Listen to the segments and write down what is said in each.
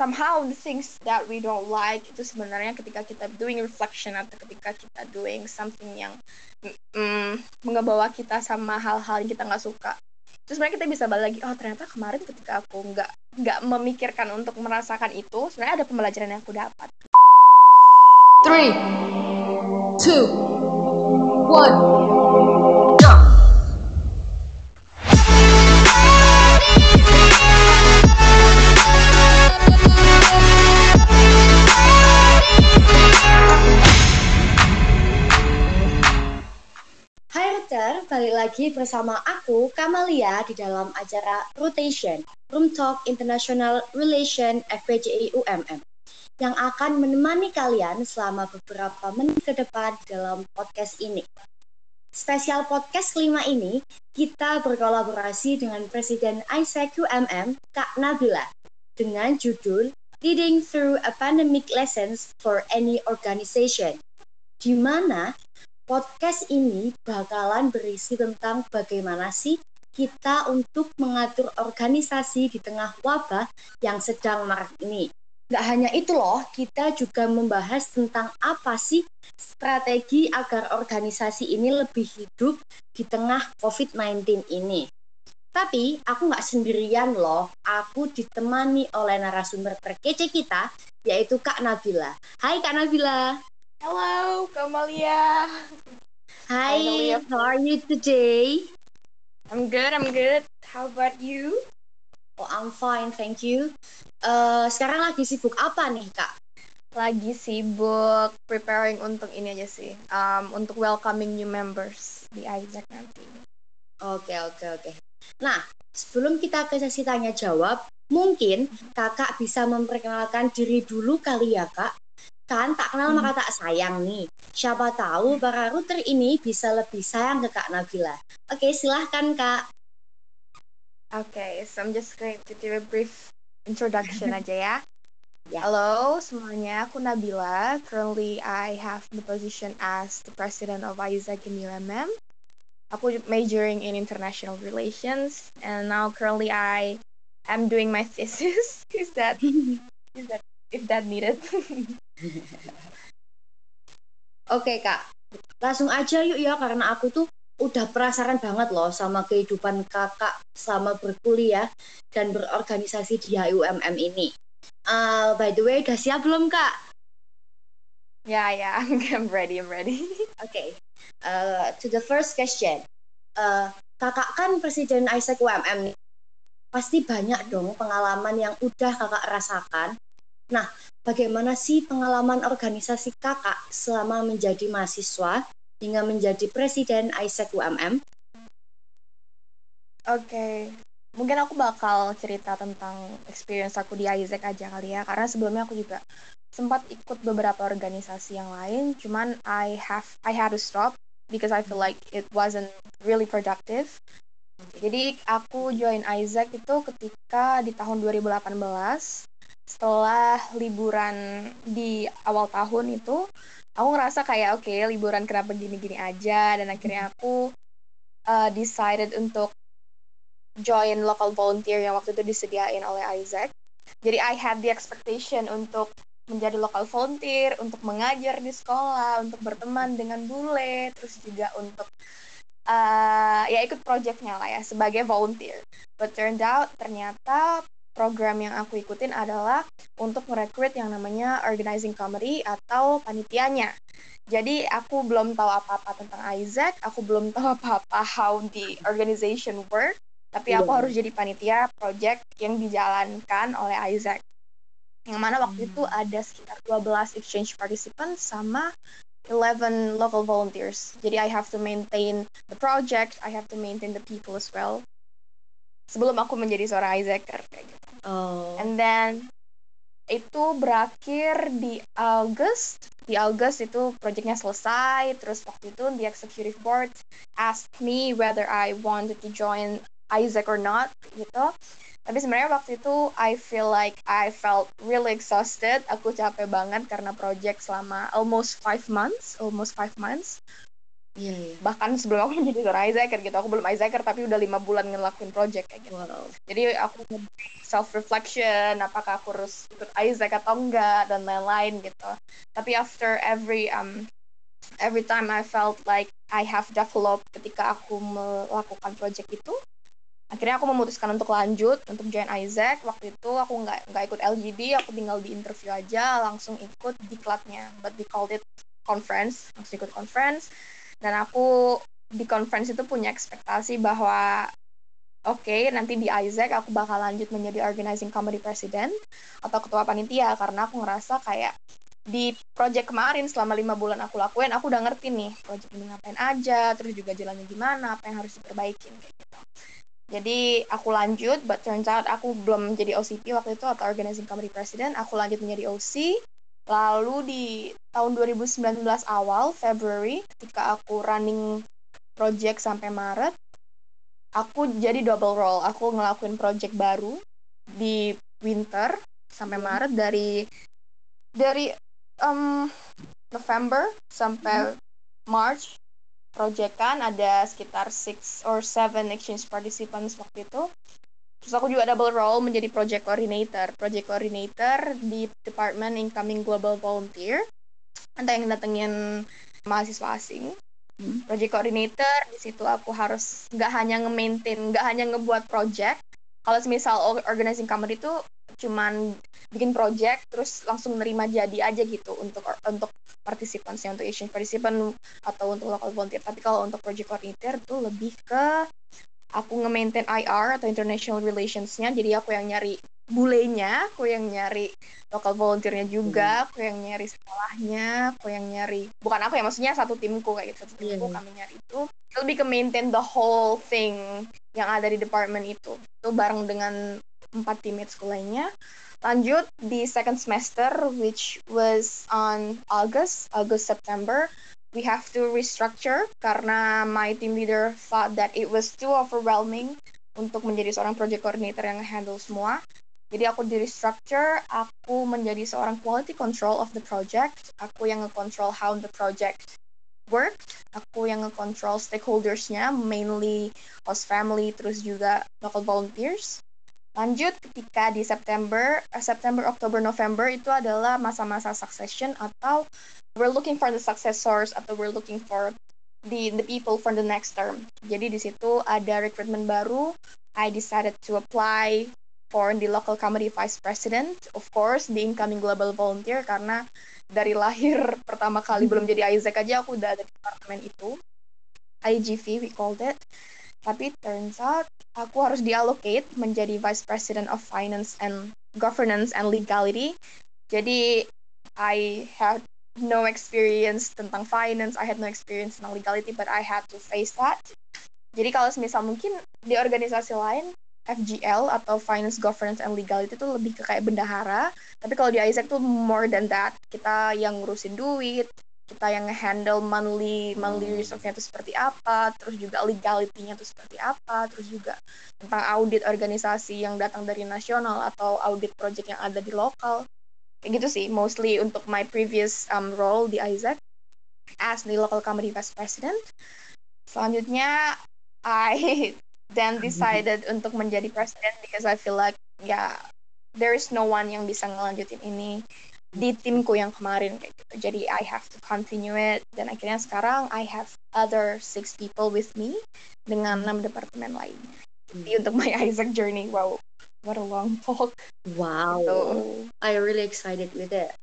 somehow the things that we don't like itu sebenarnya ketika kita doing reflection atau ketika kita doing something yang mm, mengebawa kita sama hal-hal yang kita nggak suka. Terus sebenarnya kita bisa balik lagi oh ternyata kemarin ketika aku nggak nggak memikirkan untuk merasakan itu sebenarnya ada pembelajaran yang aku dapat. Three two one balik lagi bersama aku, Kamalia, di dalam acara Rotation, Room Talk International Relation FPJI UMM, yang akan menemani kalian selama beberapa menit ke depan dalam podcast ini. Spesial podcast kelima ini, kita berkolaborasi dengan Presiden Isaac UMM, Kak Nabila, dengan judul Leading Through a Pandemic Lessons for Any Organization, di mana Podcast ini bakalan berisi tentang bagaimana sih kita untuk mengatur organisasi di tengah wabah yang sedang marak ini. Gak hanya itu loh, kita juga membahas tentang apa sih strategi agar organisasi ini lebih hidup di tengah COVID-19 ini. Tapi aku nggak sendirian loh, aku ditemani oleh narasumber terkece kita, yaitu Kak Nabila. Hai Kak Nabila. Hello, Kamalia. Hi, how are you today? I'm good, I'm good. How about you? Oh, I'm fine, thank you. Uh, sekarang lagi sibuk apa nih, Kak? Lagi sibuk preparing untuk ini aja sih, um, untuk welcoming new members di Isaac nanti. Oke, okay, oke, okay, oke. Okay. Nah, sebelum kita ke sesi tanya jawab, mungkin kakak bisa memperkenalkan diri dulu kali ya, Kak kan tak kenal maka tak sayang nih. Siapa tahu para router ini bisa lebih sayang ke Kak Nabila. Oke, silahkan Kak. Oke, okay, so I'm just going to do a brief introduction aja ya. Yeah. Halo semuanya, aku Nabila. Currently, I have the position as the president of Isaac in UMM. Aku majoring in international relations, and now currently I am doing my thesis. is that is that if that needed? Oke kak, langsung aja yuk ya karena aku tuh udah penasaran banget loh sama kehidupan kakak sama berkuliah dan berorganisasi di HUMM ini. Uh, by the way, udah siap belum kak? Ya yeah, ya, yeah. I'm ready, I'm ready. Oke, okay. uh, to the first question. Uh, kakak kan Presiden Isaac UMM nih. Pasti banyak dong pengalaman yang udah kakak rasakan. Nah, bagaimana sih pengalaman organisasi kakak selama menjadi mahasiswa hingga menjadi presiden Isaac UMM? Oke, okay. mungkin aku bakal cerita tentang experience aku di Isaac aja kali ya, karena sebelumnya aku juga sempat ikut beberapa organisasi yang lain, cuman I have I had to stop because I feel like it wasn't really productive. Jadi aku join Isaac itu ketika di tahun 2018 setelah liburan di awal tahun itu aku ngerasa kayak oke okay, liburan kenapa gini-gini aja dan akhirnya aku uh, decided untuk join local volunteer yang waktu itu disediain oleh Isaac. Jadi I had the expectation untuk menjadi local volunteer, untuk mengajar di sekolah, untuk berteman dengan bule, terus juga untuk uh, ya ikut projectnya lah ya sebagai volunteer. But turned out ternyata program yang aku ikutin adalah untuk merekrut yang namanya organizing committee atau panitianya. Jadi aku belum tahu apa-apa tentang Isaac, aku belum tahu apa-apa how the organization work, tapi aku yeah. harus jadi panitia project yang dijalankan oleh Isaac. Yang mana waktu hmm. itu ada sekitar 12 exchange participants sama 11 local volunteers. Jadi I have to maintain the project, I have to maintain the people as well sebelum aku menjadi seorang Isaacer kayak gitu. Oh. And then itu berakhir di August. Di August itu projectnya selesai. Terus waktu itu the executive board asked me whether I wanted to join Isaac or not gitu. Tapi sebenarnya waktu itu I feel like I felt really exhausted. Aku capek banget karena project selama almost five months, almost five months. Iya, iya. bahkan sebelum aku menjadi seorang Isaacer gitu aku belum Isaacer tapi udah lima bulan ngelakuin project kayak gitu. Wow. jadi aku self reflection apakah aku harus ikut Isaac atau enggak dan lain-lain gitu. Tapi after every um every time I felt like I have developed ketika aku melakukan project itu akhirnya aku memutuskan untuk lanjut untuk join Isaac waktu itu aku nggak nggak ikut LGD aku tinggal di interview aja langsung ikut di clubnya. But we called it conference langsung ikut conference dan aku di conference itu punya ekspektasi bahwa oke okay, nanti di Isaac aku bakal lanjut menjadi organizing committee president atau ketua panitia. Karena aku ngerasa kayak di project kemarin selama lima bulan aku lakuin aku udah ngerti nih project ini ngapain aja terus juga jalannya gimana apa yang harus diperbaikin kayak gitu. Jadi aku lanjut but turns out aku belum menjadi OCP waktu itu atau organizing committee president. Aku lanjut menjadi OC lalu di tahun 2019 awal February ketika aku running project sampai Maret aku jadi double role. Aku ngelakuin project baru di winter sampai Maret dari dari um, November sampai March. Proyekan ada sekitar six or seven exchange participants waktu itu terus aku juga double role menjadi project coordinator. Project coordinator di department incoming global volunteer. Entah yang datengin mahasiswa asing. Hmm. project coordinator di situ aku harus nggak hanya nge-maintain nggak hanya ngebuat project. Kalau misal organizing company itu cuman bikin project terus langsung nerima jadi aja gitu untuk untuk partisipannya untuk Asian participant atau untuk local volunteer. Tapi kalau untuk project coordinator itu lebih ke aku nge-maintain IR atau international relations-nya jadi aku yang nyari bulenya aku yang nyari local volunteer-nya juga hmm. aku yang nyari sekolahnya aku yang nyari bukan aku ya maksudnya satu timku kayak gitu satu timku yeah. kami nyari itu lebih ke maintain the whole thing yang ada di department itu itu bareng dengan empat teammates lainnya lanjut di second semester which was on August August September we have to restructure karena my team leader thought that it was too overwhelming untuk menjadi seorang project coordinator yang handle semua. Jadi aku di restructure, aku menjadi seorang quality control of the project, aku yang nge-control how the project worked, aku yang nge-control stakeholders-nya, mainly host family, terus juga local volunteers. Lanjut ketika di September, uh, September, Oktober, November itu adalah masa-masa succession atau we're looking for the successors atau we're looking for the the people for the next term. Jadi di situ ada recruitment baru. I decided to apply for the local committee vice president, of course the incoming global volunteer karena dari lahir pertama kali belum jadi Isaac aja aku udah ada di departemen itu. IGV we called it. Tapi turns out aku harus diallocate menjadi vice president of finance and governance and legality. Jadi I had no experience tentang finance, I had no experience tentang legality, but I had to face that. Jadi kalau misal mungkin di organisasi lain, FGL atau Finance Governance and Legality itu lebih ke kayak bendahara, tapi kalau di Isaac tuh more than that. Kita yang ngurusin duit, kita yang handle monthly monthly hmm. resource-nya itu seperti apa, terus juga legality-nya itu seperti apa, terus juga tentang audit organisasi yang datang dari nasional atau audit project yang ada di lokal. Kayak gitu sih mostly untuk my previous um, role di Isaac as the local comedy vice president. Selanjutnya I then decided untuk menjadi president because I feel like ya yeah, there is no one yang bisa ngelanjutin ini di timku yang kemarin kayak gitu. Jadi I have to continue it dan akhirnya sekarang I have other six people with me dengan enam departemen lainnya. Jadi untuk my Isaac journey, wow, what a long talk. Wow. So, I'm really excited with it.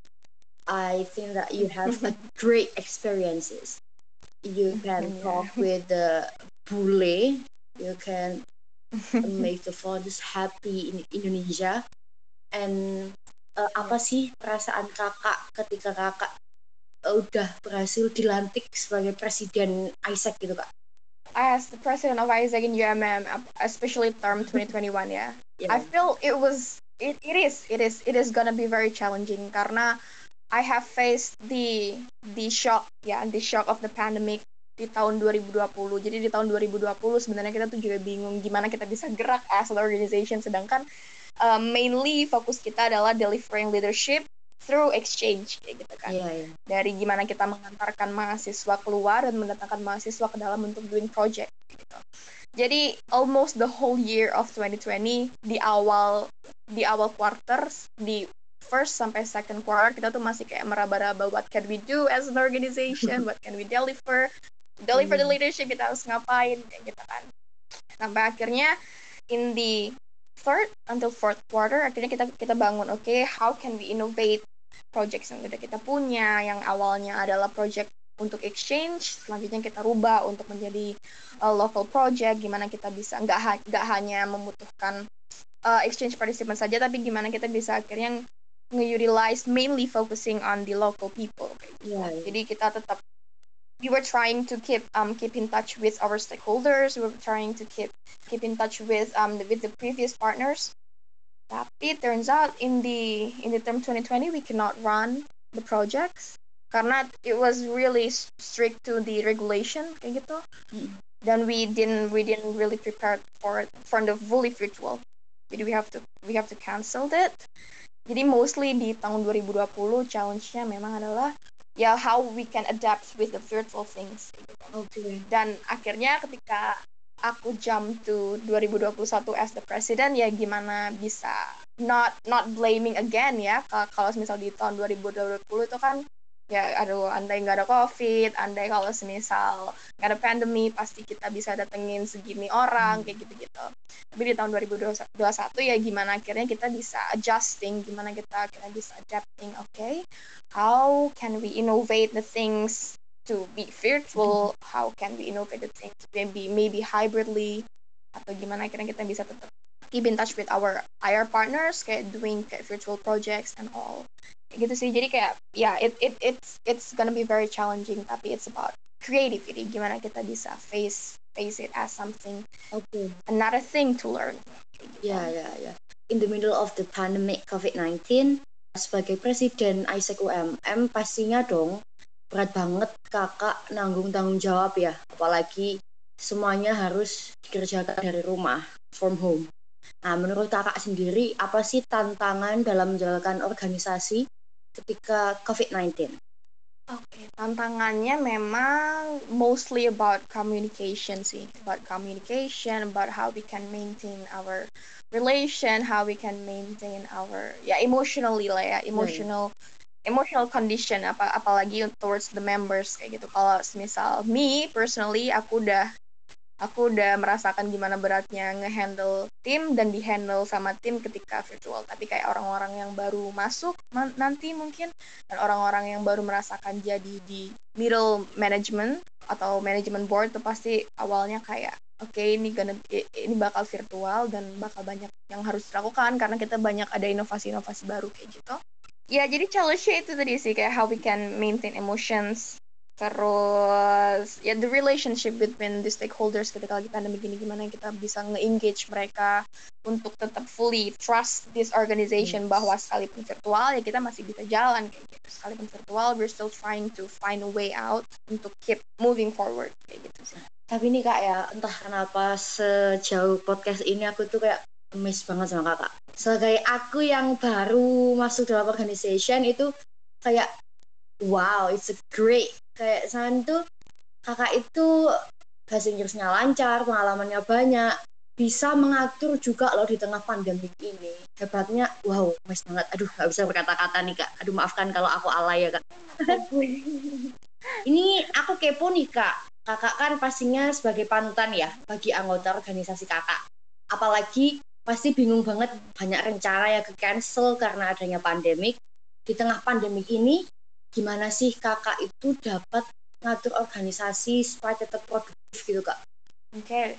I think that you have a great experiences. You can yeah. talk with the bule. You can make the fathers happy in Indonesia. And uh, apa sih perasaan kakak ketika kakak uh, udah berhasil dilantik sebagai presiden Isaac gitu kak? As the president of Isaac in UMM, especially term 2021 ya, yeah. I feel it was it, it is it is it is gonna be very challenging karena I have faced the the shock ya the shock of the pandemic di tahun 2020. Jadi di tahun 2020 sebenarnya kita tuh juga bingung gimana kita bisa gerak as an organization sedangkan uh, mainly fokus kita adalah delivering leadership through exchange kayak gitu kan. Iya, iya. Dari gimana kita mengantarkan mahasiswa keluar dan mendatangkan mahasiswa ke dalam untuk doing project gitu. Jadi almost the whole year of 2020 di awal di awal quarters di first sampai second quarter kita tuh masih kayak meraba-raba what can we do as an organization, what can we deliver, deliver the Hmm. leadership kita harus ngapain kayak gitu kan. Sampai akhirnya in the third until fourth quarter akhirnya kita kita bangun oke okay, how can we innovate projects yang udah kita punya yang awalnya adalah project untuk exchange selanjutnya kita rubah untuk menjadi uh, local project gimana kita bisa nggak ha nggak hanya membutuhkan uh, exchange participant saja tapi gimana kita bisa akhirnya nge-utilize mainly focusing on the local people kayak gitu. Iya, iya. jadi kita tetap we were trying to keep um keep in touch with our stakeholders. We were trying to keep keep in touch with um with the previous partners. Tapi turns out in the in the term 2020 we cannot run the projects. Karena it was really strict to the regulation kayak gitu. Dan we didn't we didn't really prepare for it for the fully virtual. Jadi we have to we have to cancel it. Jadi mostly di tahun 2020 challenge-nya memang adalah ya how we can adapt with the virtual things Oke. dan akhirnya ketika aku jump to 2021 as the president ya gimana bisa not not blaming again ya Ka- kalau misal di tahun 2020 itu kan ya aduh andai nggak ada covid andai kalau semisal nggak ada pandemi pasti kita bisa datengin segini orang kayak gitu-gitu. Tapi di tahun 2021 ya gimana akhirnya kita bisa adjusting gimana kita akhirnya bisa adapting oke how can we innovate the things to be virtual how can we innovate the things maybe maybe hybridly atau gimana akhirnya kita bisa tetap keep in touch with our IR partners kayak doing kayak virtual projects and all gitu sih jadi kayak ya it, it it's it's gonna be very challenging tapi it's about creativity gimana kita bisa face face it as something Oke. another thing to learn. Ya, ya, ya. In the middle of the pandemic COVID-19, sebagai presiden Isaac UMM, pastinya dong berat banget kakak nanggung tanggung jawab ya. Apalagi semuanya harus dikerjakan dari rumah, from home. Nah, menurut kakak sendiri, apa sih tantangan dalam menjalankan organisasi ketika COVID-19? Oke, tantangannya memang mostly about communication sih, about communication, about how we can maintain our relation, how we can maintain our ya emotionally lah ya, emotional emotional condition apa apalagi towards the members kayak gitu. Kalau misal me personally aku udah aku udah merasakan gimana beratnya ngehandle tim dan dihandle sama tim ketika virtual. Tapi kayak orang-orang yang baru masuk nanti mungkin dan orang-orang yang baru merasakan jadi di middle management atau management board tuh pasti awalnya kayak oke ini gonna ini bakal virtual dan bakal banyak yang harus dilakukan karena kita banyak ada inovasi-inovasi baru kayak gitu. Ya jadi challenge-nya itu tadi sih kayak how we can maintain emotions terus ya the relationship between the stakeholders ketika lagi pandemi gini gimana kita bisa nge-engage mereka untuk tetap fully trust this organization Yes. bahwa sekalipun virtual ya kita masih bisa jalan kayak gitu sekalipun virtual we're still trying to find a way out untuk keep moving forward kayak gitu sih Tapi nih kak ya, entah kenapa sejauh podcast ini aku tuh kayak miss banget sama kakak. Sebagai aku yang baru masuk dalam organization itu kayak wow, it's a great. Kayak sana tuh kakak itu bahasa Inggrisnya lancar, pengalamannya banyak, bisa mengatur juga loh di tengah pandemi ini. Hebatnya, wow, miss banget. Aduh, nggak bisa berkata-kata nih kak. Aduh, maafkan kalau aku alay ya kak. Ini aku kepo nih kak. Kakak kan pastinya sebagai panutan ya bagi anggota organisasi kakak. Apalagi pasti bingung banget banyak rencana yang ke cancel karena adanya pandemik. Di tengah pandemik ini, gimana sih kakak itu dapat ngatur organisasi supaya tetap produktif gitu kak? Okay.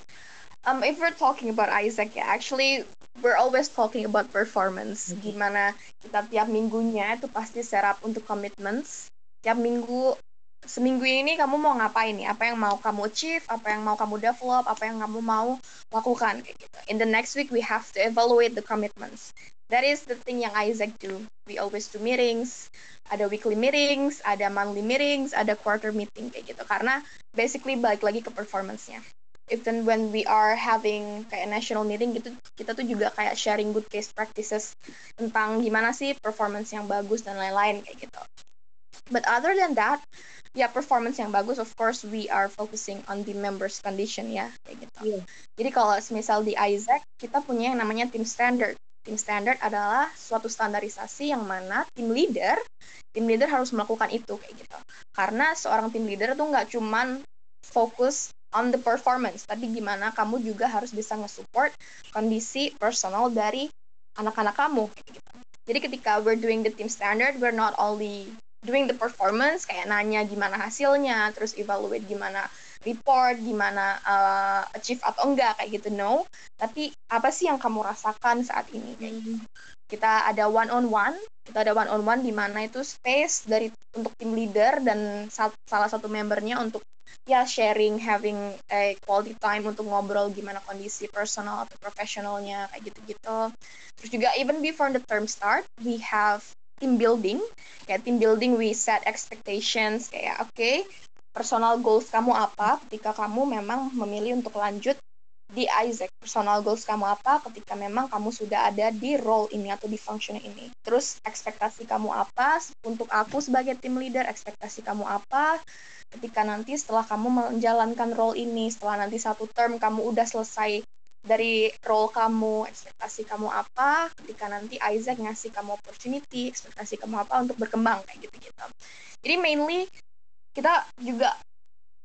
Um, if we're talking about Isaac, ya, actually we're always talking about performance. Mhm. Gimana kita tiap minggunya itu pasti set up untuk commitments. Tiap minggu, seminggu ini kamu mau ngapain nih? Apa yang mau kamu achieve? Apa yang mau kamu develop? Apa yang kamu mau lakukan kayak gitu. In the next week we have to evaluate the commitments. That is the thing yang Isaac do. We always do meetings. Ada weekly meetings, ada monthly meetings, ada quarter meeting kayak gitu. Karena basically balik lagi ke performance-nya even when we are having kayak national meeting gitu kita tuh juga kayak sharing good case practices tentang gimana sih performance yang bagus dan lain-lain kayak gitu but other than that ya performance yang bagus of course we are focusing on the members condition ya kayak gitu yeah. jadi kalau misal di Isaac kita punya yang namanya team standard tim standard adalah suatu standarisasi yang mana tim leader tim leader harus melakukan itu kayak gitu karena seorang tim leader tuh nggak cuman fokus on the performance, tapi gimana kamu juga harus bisa nge-support kondisi personal dari anak-anak kamu. Gitu. Jadi ketika we're doing the team standard, we're not only doing the performance, kayak nanya gimana hasilnya, terus evaluate gimana report, gimana uh, achieve atau enggak, kayak gitu, no. Tapi apa sih yang kamu rasakan saat ini, kayak gitu. Kita ada one on one, kita ada one on one di mana itu space dari untuk tim leader dan salah satu membernya untuk ya sharing having a quality time untuk ngobrol gimana kondisi personal atau profesionalnya kayak gitu-gitu terus juga even before the term start we have team building kayak team building we set expectations kayak oke okay, personal goals kamu apa ketika kamu memang memilih untuk lanjut di Isaac? Personal goals kamu apa ketika memang kamu sudah ada di role ini atau di function ini? Terus ekspektasi kamu apa untuk aku sebagai team leader? Ekspektasi kamu apa ketika nanti setelah kamu menjalankan role ini? Setelah nanti satu term kamu udah selesai dari role kamu ekspektasi kamu apa ketika nanti Isaac ngasih kamu opportunity? Ekspektasi kamu apa untuk berkembang? Kayak gitu gitu jadi mainly kita juga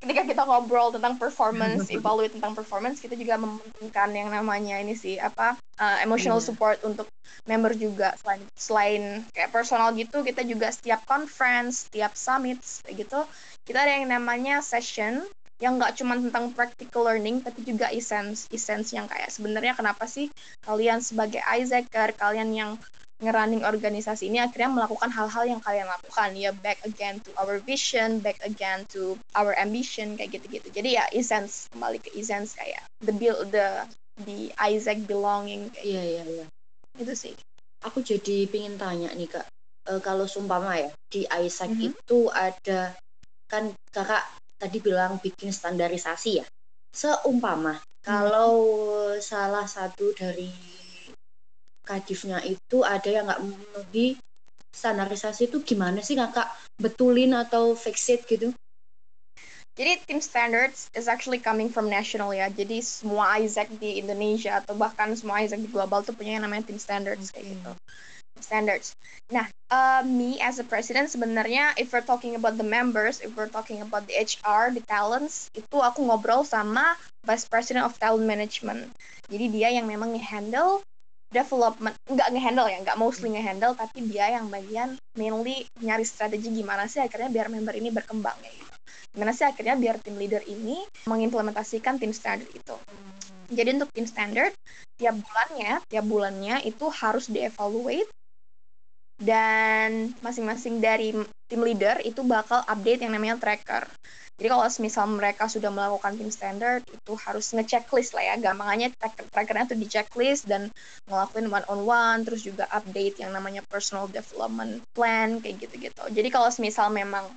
ketika kita ngobrol tentang performance, evaluate tentang performance, kita juga mementingkan yang namanya ini sih apa uh, emotional yeah. support untuk member juga selain selain kayak personal gitu, kita juga setiap conference, setiap summit gitu, kita ada yang namanya session yang nggak cuma tentang practical learning tapi juga essence essence yang kayak sebenarnya kenapa sih kalian sebagai Isaacer kalian yang ngerunning organisasi ini akhirnya melakukan hal-hal yang kalian lakukan. Ya back again to our vision back again to our ambition kayak gitu-gitu. Jadi ya essence kembali ke essence kayak the build the the Isaac belonging kayak iya iya iya. Itu sih. Aku jadi pingin tanya nih kak. E, kalau sumpama ya di Isaac mm -hmm. itu ada kan kakak tadi bilang bikin standarisasi ya. Seumpama mm -hmm. kalau salah satu dari kadifnya itu ada yang nggak memenuhi standarisasi itu gimana sih kakak betulin atau fix it gitu? Jadi tim standards is actually coming from national ya. Jadi semua Isaac di Indonesia atau bahkan semua Isaac di global tuh punya yang namanya tim standards kayak gitu. Standards. Nah, uh, me as a president sebenarnya if we're talking about the members, if we're talking about the HR, the talents, itu aku ngobrol sama Vice President of Talent Management. Jadi dia yang memang handle development nggak ngehandle ya nggak mostly ngehandle tapi dia yang bagian mainly nyari strategi gimana sih akhirnya biar member ini berkembang ya gitu. Gimana sih akhirnya biar tim leader ini mengimplementasikan tim standard itu. Jadi untuk tim standard tiap bulannya tiap bulannya itu harus dievaluate dan masing-masing dari tim leader itu bakal update yang namanya tracker jadi kalau misal mereka sudah melakukan tim standard itu harus ngechecklist lah ya. Gampangannya trackernya tuh di checklist dan ngelakuin one on one terus juga update yang namanya personal development plan kayak gitu-gitu. Jadi kalau misal memang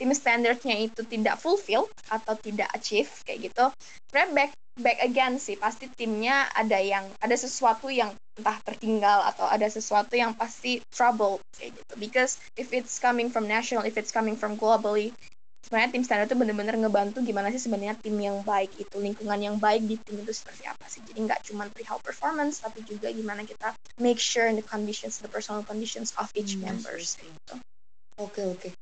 tim standardnya itu tidak fulfill atau tidak achieve kayak gitu, sebenarnya back back again sih pasti timnya ada yang ada sesuatu yang entah tertinggal atau ada sesuatu yang pasti trouble kayak gitu. Because if it's coming from national if it's coming from globally sebenarnya tim standar itu benar-benar ngebantu gimana sih sebenarnya tim yang baik itu lingkungan yang baik di tim itu seperti apa sih. Jadi nggak cuma perihal performance tapi juga gimana kita make sure in the conditions the personal conditions of each hmm, members gitu. Oke oke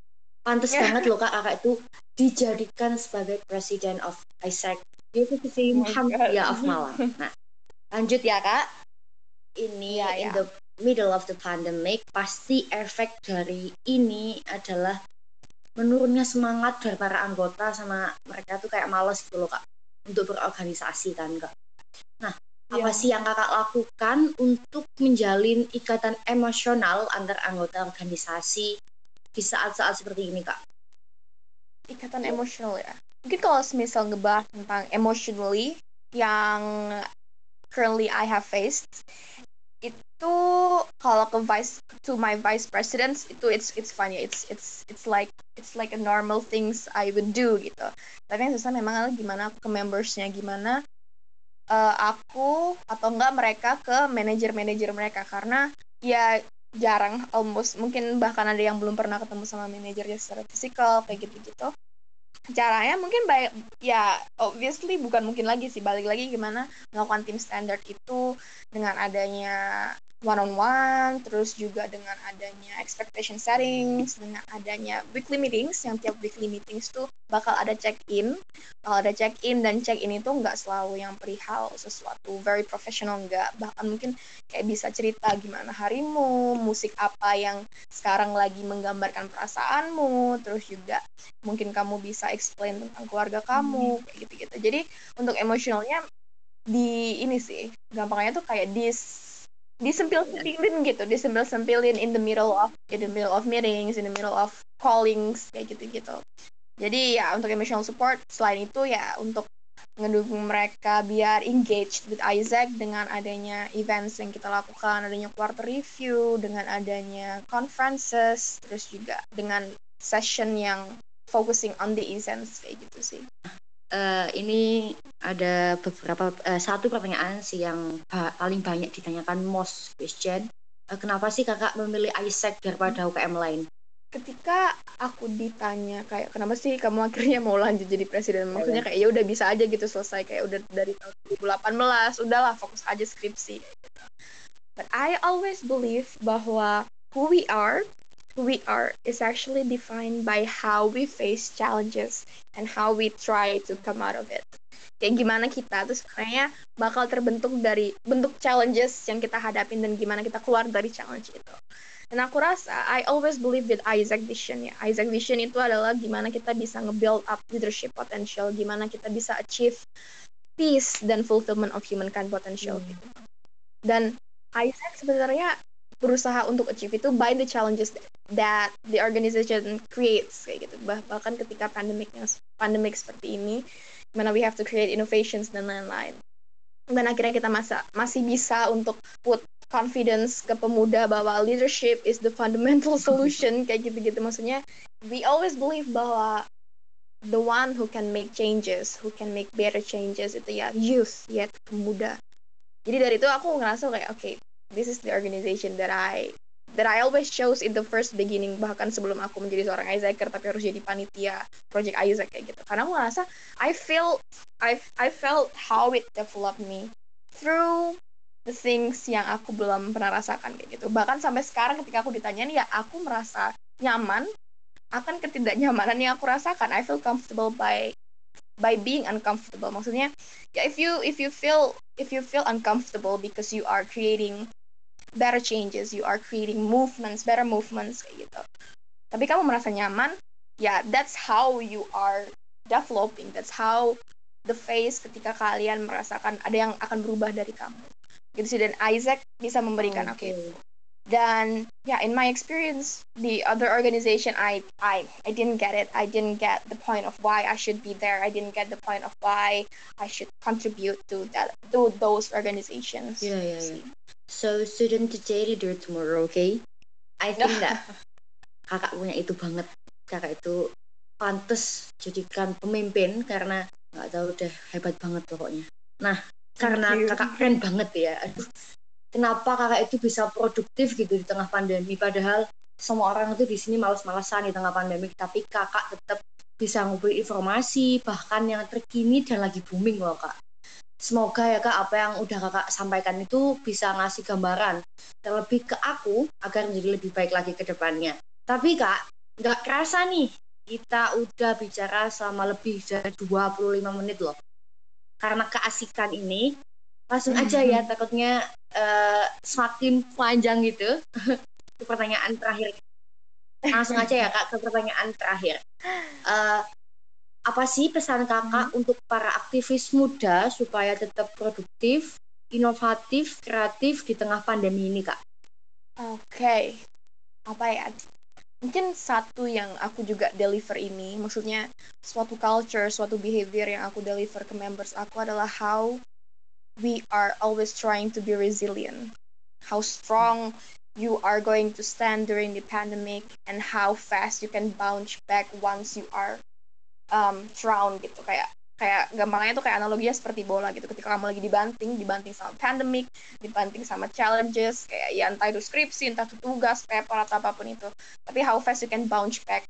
pantas yeah. banget loh kak kakak itu dijadikan sebagai presiden of Isaac itu sih oh ya of Malang nah lanjut ya kak ini yeah, in yeah. the middle of the pandemic pasti efek dari ini adalah menurunnya semangat dari para anggota sama mereka tuh kayak males gitu loh kak untuk berorganisasi kan kak. Nah yeah. apa sih yang kakak lakukan untuk menjalin ikatan emosional antar anggota organisasi di saat-saat seperti ini kak? Ikatan emosional ya. Mungkin kalau misal ngebahas tentang emotionally yang currently I have faced, it itu kalau ke vice to my vice presidents itu it's it's fun ya it's it's it's like it's like a normal things I would do gitu tapi yang susah memang adalah gimana aku ke membersnya gimana uh, aku atau enggak mereka ke manajer-manajer mereka karena ya jarang almost. Mungkin bahkan ada yang belum pernah ketemu sama manajernya secara fisikal kayak gitu-gitu. Caranya mungkin baik ya obviously bukan mungkin lagi sih. Balik lagi gimana melakukan tim standar itu dengan adanya one on one terus juga dengan adanya expectation settings dengan adanya weekly meetings yang tiap weekly meetings tuh bakal ada check in kalau ada check in dan check in itu nggak selalu yang perihal sesuatu very professional nggak. Bahkan mungkin kayak bisa cerita gimana harimu musik apa yang sekarang lagi menggambarkan perasaanmu terus juga mungkin kamu bisa explain tentang keluarga kamu kayak gitu gitu jadi untuk emosionalnya di ini sih gampangnya tuh kayak dis disempil-sempilin gitu, disempil-sempilin in the middle of in the middle of meetings, in the middle of callings kayak gitu-gitu. Jadi ya untuk emotional support selain itu ya untuk ngedukung mereka biar engaged with Isaac dengan adanya events yang kita lakukan, adanya quarter review, dengan adanya conferences, terus juga dengan session yang focusing on the essence kayak gitu sih uh, ini ada beberapa uh, satu pertanyaan sih yang ba paling banyak ditanyakan most question. Uh, kenapa sih kakak memilih Isaac daripada UKM lain? Ketika aku ditanya kayak kenapa sih kamu akhirnya mau lanjut jadi presiden, maksudnya kayak ya udah bisa aja gitu selesai kayak udah dari tahun 2018, udahlah fokus aja skripsi. But I always believe bahwa who we are we are is actually defined by how we face challenges and how we try to come out of it. Kayak gimana kita tuh sebenarnya bakal terbentuk dari bentuk challenges yang kita hadapin dan gimana kita keluar dari challenge itu. Dan aku rasa I always believe with Isaac Vision ya. Isaac Vision itu adalah gimana kita bisa nge-build up leadership potential, gimana kita bisa achieve peace dan fulfillment of humankind potential hmm. gitu. Dan Isaac sebenarnya berusaha untuk achieve itu by the challenges that the organization creates kayak gitu. Bah bahkan ketika pandemiknya pandemik seperti ini mana we have to create innovations dan lain-lain. Dan akhirnya kita masa masih bisa untuk put confidence ke pemuda bahwa leadership is the fundamental solution kayak gitu-gitu. Maksudnya we always believe bahwa the one who can make changes who can make better changes itu ya youth ya pemuda. Jadi dari itu aku ngerasa kayak oke okay, this is the organization that I that I always chose in the first beginning bahkan sebelum aku menjadi seorang Isaacer tapi harus jadi panitia project Isaac kayak gitu. Karena aku ngerasa I feel I I felt how it developed me through the things yang aku belum pernah rasakan kayak gitu. Bahkan sampai sekarang ketika aku ditanyain ya aku merasa nyaman akan ketidaknyamanan yang aku rasakan. I feel comfortable by by being uncomfortable. Maksudnya ya if you if you feel if you feel uncomfortable because you are creating better changes, you are creating movements, better movements kayak gitu. Tapi kamu merasa nyaman, ya yeah, that's how you are developing. That's how the face ketika kalian merasakan ada yang akan berubah dari kamu. Gitu sih dan Isaac bisa memberikan okay. aku Dan ya yeah, in my experience the other organization I I I didn't get it. I didn't get the point of why I should be there. I didn't get the point of why I should contribute to that to those organizations. Yeah, yeah, yeah. So student today, leader tomorrow, okay? I think that kakak punya itu banget. Kakak itu pantas jadikan pemimpin karena nggak tahu udah hebat banget pokoknya. Nah, karena kakak keren banget ya. Aduh, kenapa kakak itu bisa produktif gitu di tengah pandemi padahal semua orang itu di sini malas-malasan di tengah pandemi tapi kakak tetap bisa ngumpulin informasi bahkan yang terkini dan lagi booming loh kak Semoga ya kak apa yang udah kakak sampaikan itu bisa ngasih gambaran terlebih ke aku agar menjadi lebih baik lagi ke depannya. Tapi kak, nggak kerasa nih kita udah bicara selama lebih dari 25 menit loh. Karena keasikan ini, langsung aja ya takutnya uh, semakin panjang gitu. pertanyaan terakhir. Langsung aja ya kak ke pertanyaan terakhir. Uh, apa sih pesan kakak hmm. untuk para aktivis muda supaya tetap produktif, inovatif, kreatif di tengah pandemi ini, Kak? Oke, okay. apa ya? Mungkin satu yang aku juga deliver ini, maksudnya suatu culture, suatu behavior yang aku deliver ke members aku adalah how we are always trying to be resilient. how strong you are going to stand during the pandemic and how fast you can bounce back once you are um, drowned gitu. Kayak kayak gampangnya tuh kayak analoginya seperti bola gitu. Ketika kamu lagi dibanting dibanting sama pandemic dibanting sama challenges kayak ya entah itu skripsi entah itu tugas paper atau apa pun itu. Tapi how fast you can bounce back.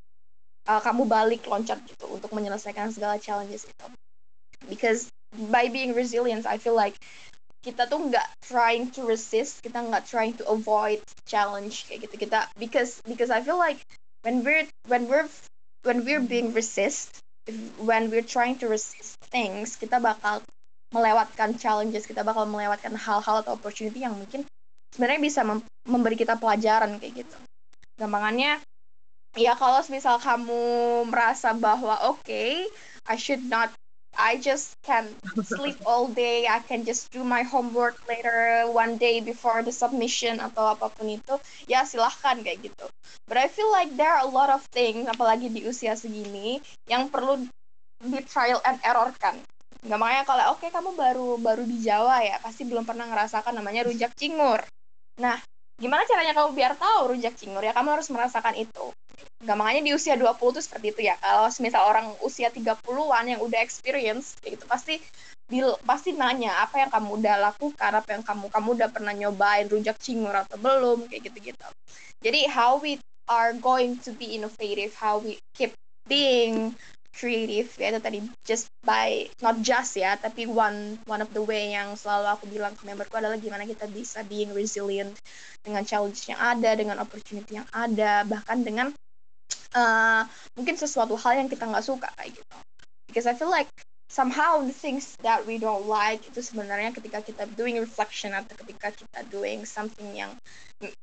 Uh, kamu balik loncat gitu untuk menyelesaikan segala challenges itu. Because by being resilient I feel like kita tuh nggak trying to resist kita nggak trying to avoid challenge kayak gitu. Kita because because I feel like when we're when we're when we're being resist when we're trying to resist things, kita bakal melewatkan challenges, kita bakal melewatkan hal-hal atau opportunity yang mungkin sebenarnya bisa mem memberi kita pelajaran kayak gitu. Gampangannya, ya kalau misal kamu merasa bahwa oke, okay, I should not I just can sleep all day. I can just do my homework later one day before the submission atau apa pun itu. Ya silahkan kayak gitu. But I feel like there are a lot of things, apalagi di usia segini, yang perlu di trial and error kan. Gak makanya kalau oke okay, kamu baru baru di Jawa ya, pasti belum pernah ngerasakan namanya rujak cingur. Nah, gimana caranya kamu biar tahu rujak cingur ya kamu harus merasakan itu gampangnya di usia 20 tuh seperti itu ya. Kalau misal orang usia 30-an yang udah experience kayak gitu pasti bil pasti nanya apa yang kamu udah lakukan apa yang kamu kamu udah pernah nyobain rujak cingur atau belum kayak gitu-gitu. Jadi how we are going to be innovative how we keep being creative ya itu tadi just by not just ya tapi one one of the way yang selalu aku bilang ke memberku adalah gimana kita bisa being resilient dengan challenge yang ada dengan opportunity yang ada bahkan dengan uh, mungkin sesuatu hal yang kita nggak suka kayak gitu. Because I feel like somehow the things that we don't like itu sebenarnya ketika kita doing reflection atau ketika kita doing something yang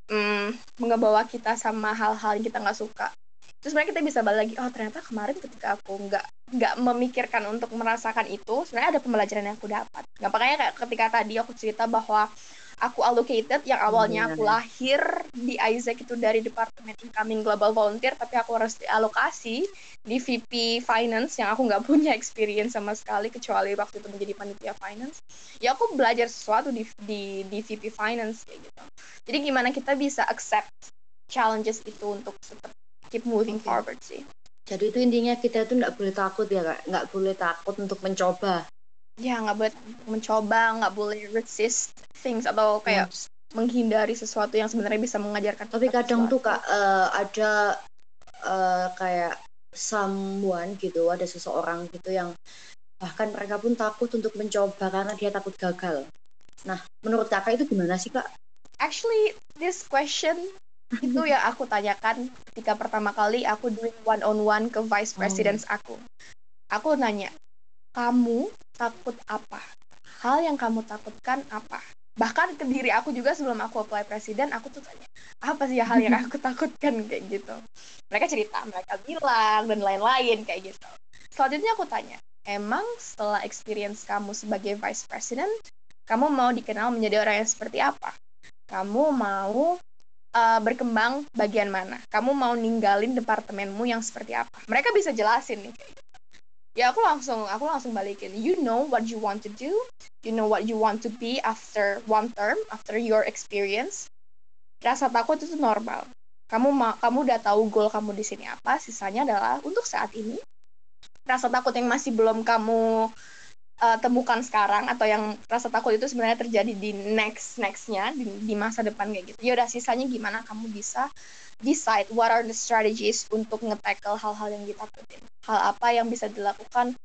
mm, mengebawa kita sama hal-hal yang kita nggak suka. Terus sebenarnya kita bisa balik lagi oh ternyata kemarin ketika aku nggak nggak memikirkan untuk merasakan itu sebenarnya ada pembelajaran yang aku dapat. Gampangnya kayak ketika tadi aku cerita bahwa aku allocated yang awalnya aku lahir di Isaac itu dari Departemen Incoming Global Volunteer tapi aku harus dialokasi di VP Finance yang aku nggak punya experience sama sekali kecuali waktu itu menjadi panitia finance. Ya aku belajar sesuatu di di, di VP Finance kayak gitu. Jadi gimana kita bisa accept challenges itu untuk tetap keep moving okay. forward sih. Jadi itu intinya kita tuh nggak boleh takut ya kak. Nggak boleh takut untuk mencoba ya nggak boleh mencoba nggak boleh resist things atau kayak hmm. menghindari sesuatu yang sebenarnya bisa mengajarkan tapi kadang sesuatu. tuh kak uh, ada uh, kayak someone gitu ada seseorang gitu yang bahkan mereka pun takut untuk mencoba karena dia takut gagal nah menurut kakak itu gimana sih kak actually this question itu yang aku tanyakan ketika pertama kali aku doing one on one ke vice president oh. aku aku nanya kamu takut apa? Hal yang kamu takutkan apa? Bahkan ke diri aku juga sebelum aku apply presiden, aku tuh tanya, apa sih hal yang aku takutkan kayak gitu. Mereka cerita, mereka bilang, dan lain-lain kayak gitu. Selanjutnya aku tanya, emang setelah experience kamu sebagai vice president, kamu mau dikenal menjadi orang yang seperti apa? Kamu mau uh, berkembang bagian mana? Kamu mau ninggalin departemenmu yang seperti apa? Mereka bisa jelasin nih kayak gitu ya aku langsung aku langsung balikin. You know what you want to do. You know what you want to be after one term after your experience. Rasa takut itu normal. Kamu ma kamu udah tahu goal kamu di sini apa sisanya adalah untuk saat ini. Rasa takut yang masih belum kamu uh, temukan sekarang atau yang rasa takut itu sebenarnya terjadi di next nextnya di, di masa depan kayak gitu ya udah sisanya gimana kamu bisa decide what are the strategies untuk nge-tackle hal-hal yang ditakutin. Hal apa yang bisa dilakukan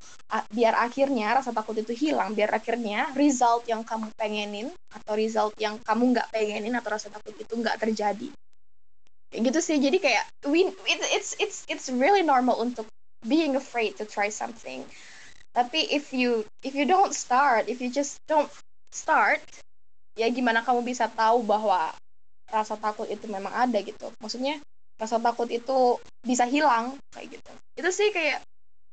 biar akhirnya rasa takut itu hilang, biar akhirnya result yang kamu pengenin atau result yang kamu nggak pengenin atau rasa takut itu nggak terjadi. Kayak gitu sih. Jadi kayak we it, it's it's it's really normal untuk being afraid to try something. Tapi if you if you don't start, if you just don't start, ya gimana kamu bisa tahu bahwa rasa takut itu memang ada gitu. Maksudnya rasa takut itu bisa hilang kayak gitu. Itu sih kayak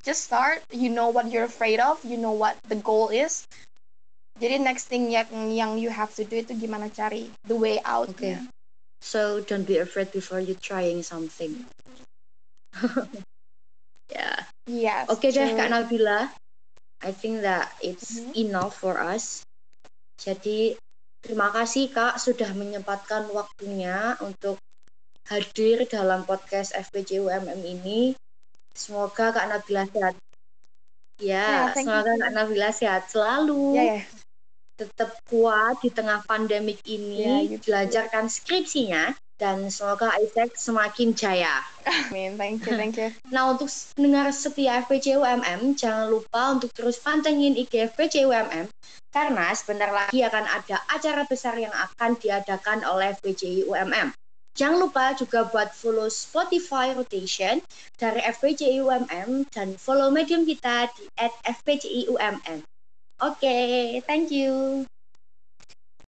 just start you know what you're afraid of you know what the goal is. Jadi next thing yang yang you have to do itu gimana cari the way out okay. so don't be afraid before you trying something. Yeah. Yes oke okay deh kak Nabila I think that it's mm -hmm. enough for us jadi Terima kasih Kak sudah menyempatkan waktunya untuk hadir dalam podcast FPJ UMM ini. Semoga Kak Nabila sehat. Ya, thank semoga you. Kak Nabila sehat selalu. Ya ya. Tetap kuat di tengah pandemik ini, you too. belajarkan skripsinya, dan semoga Isaac semakin jaya. Amin. Thank you, thank you. Nah, untuk pendengar setia FPC UMM, jangan lupa untuk terus pantengin IG FPC UMM, karena sebentar lagi akan ada acara besar yang akan diadakan oleh FPCI UMM. Jangan lupa juga buat follow Spotify Rotation dari FPCI UMM dan follow medium kita di @fpciumm. Oke, thank you.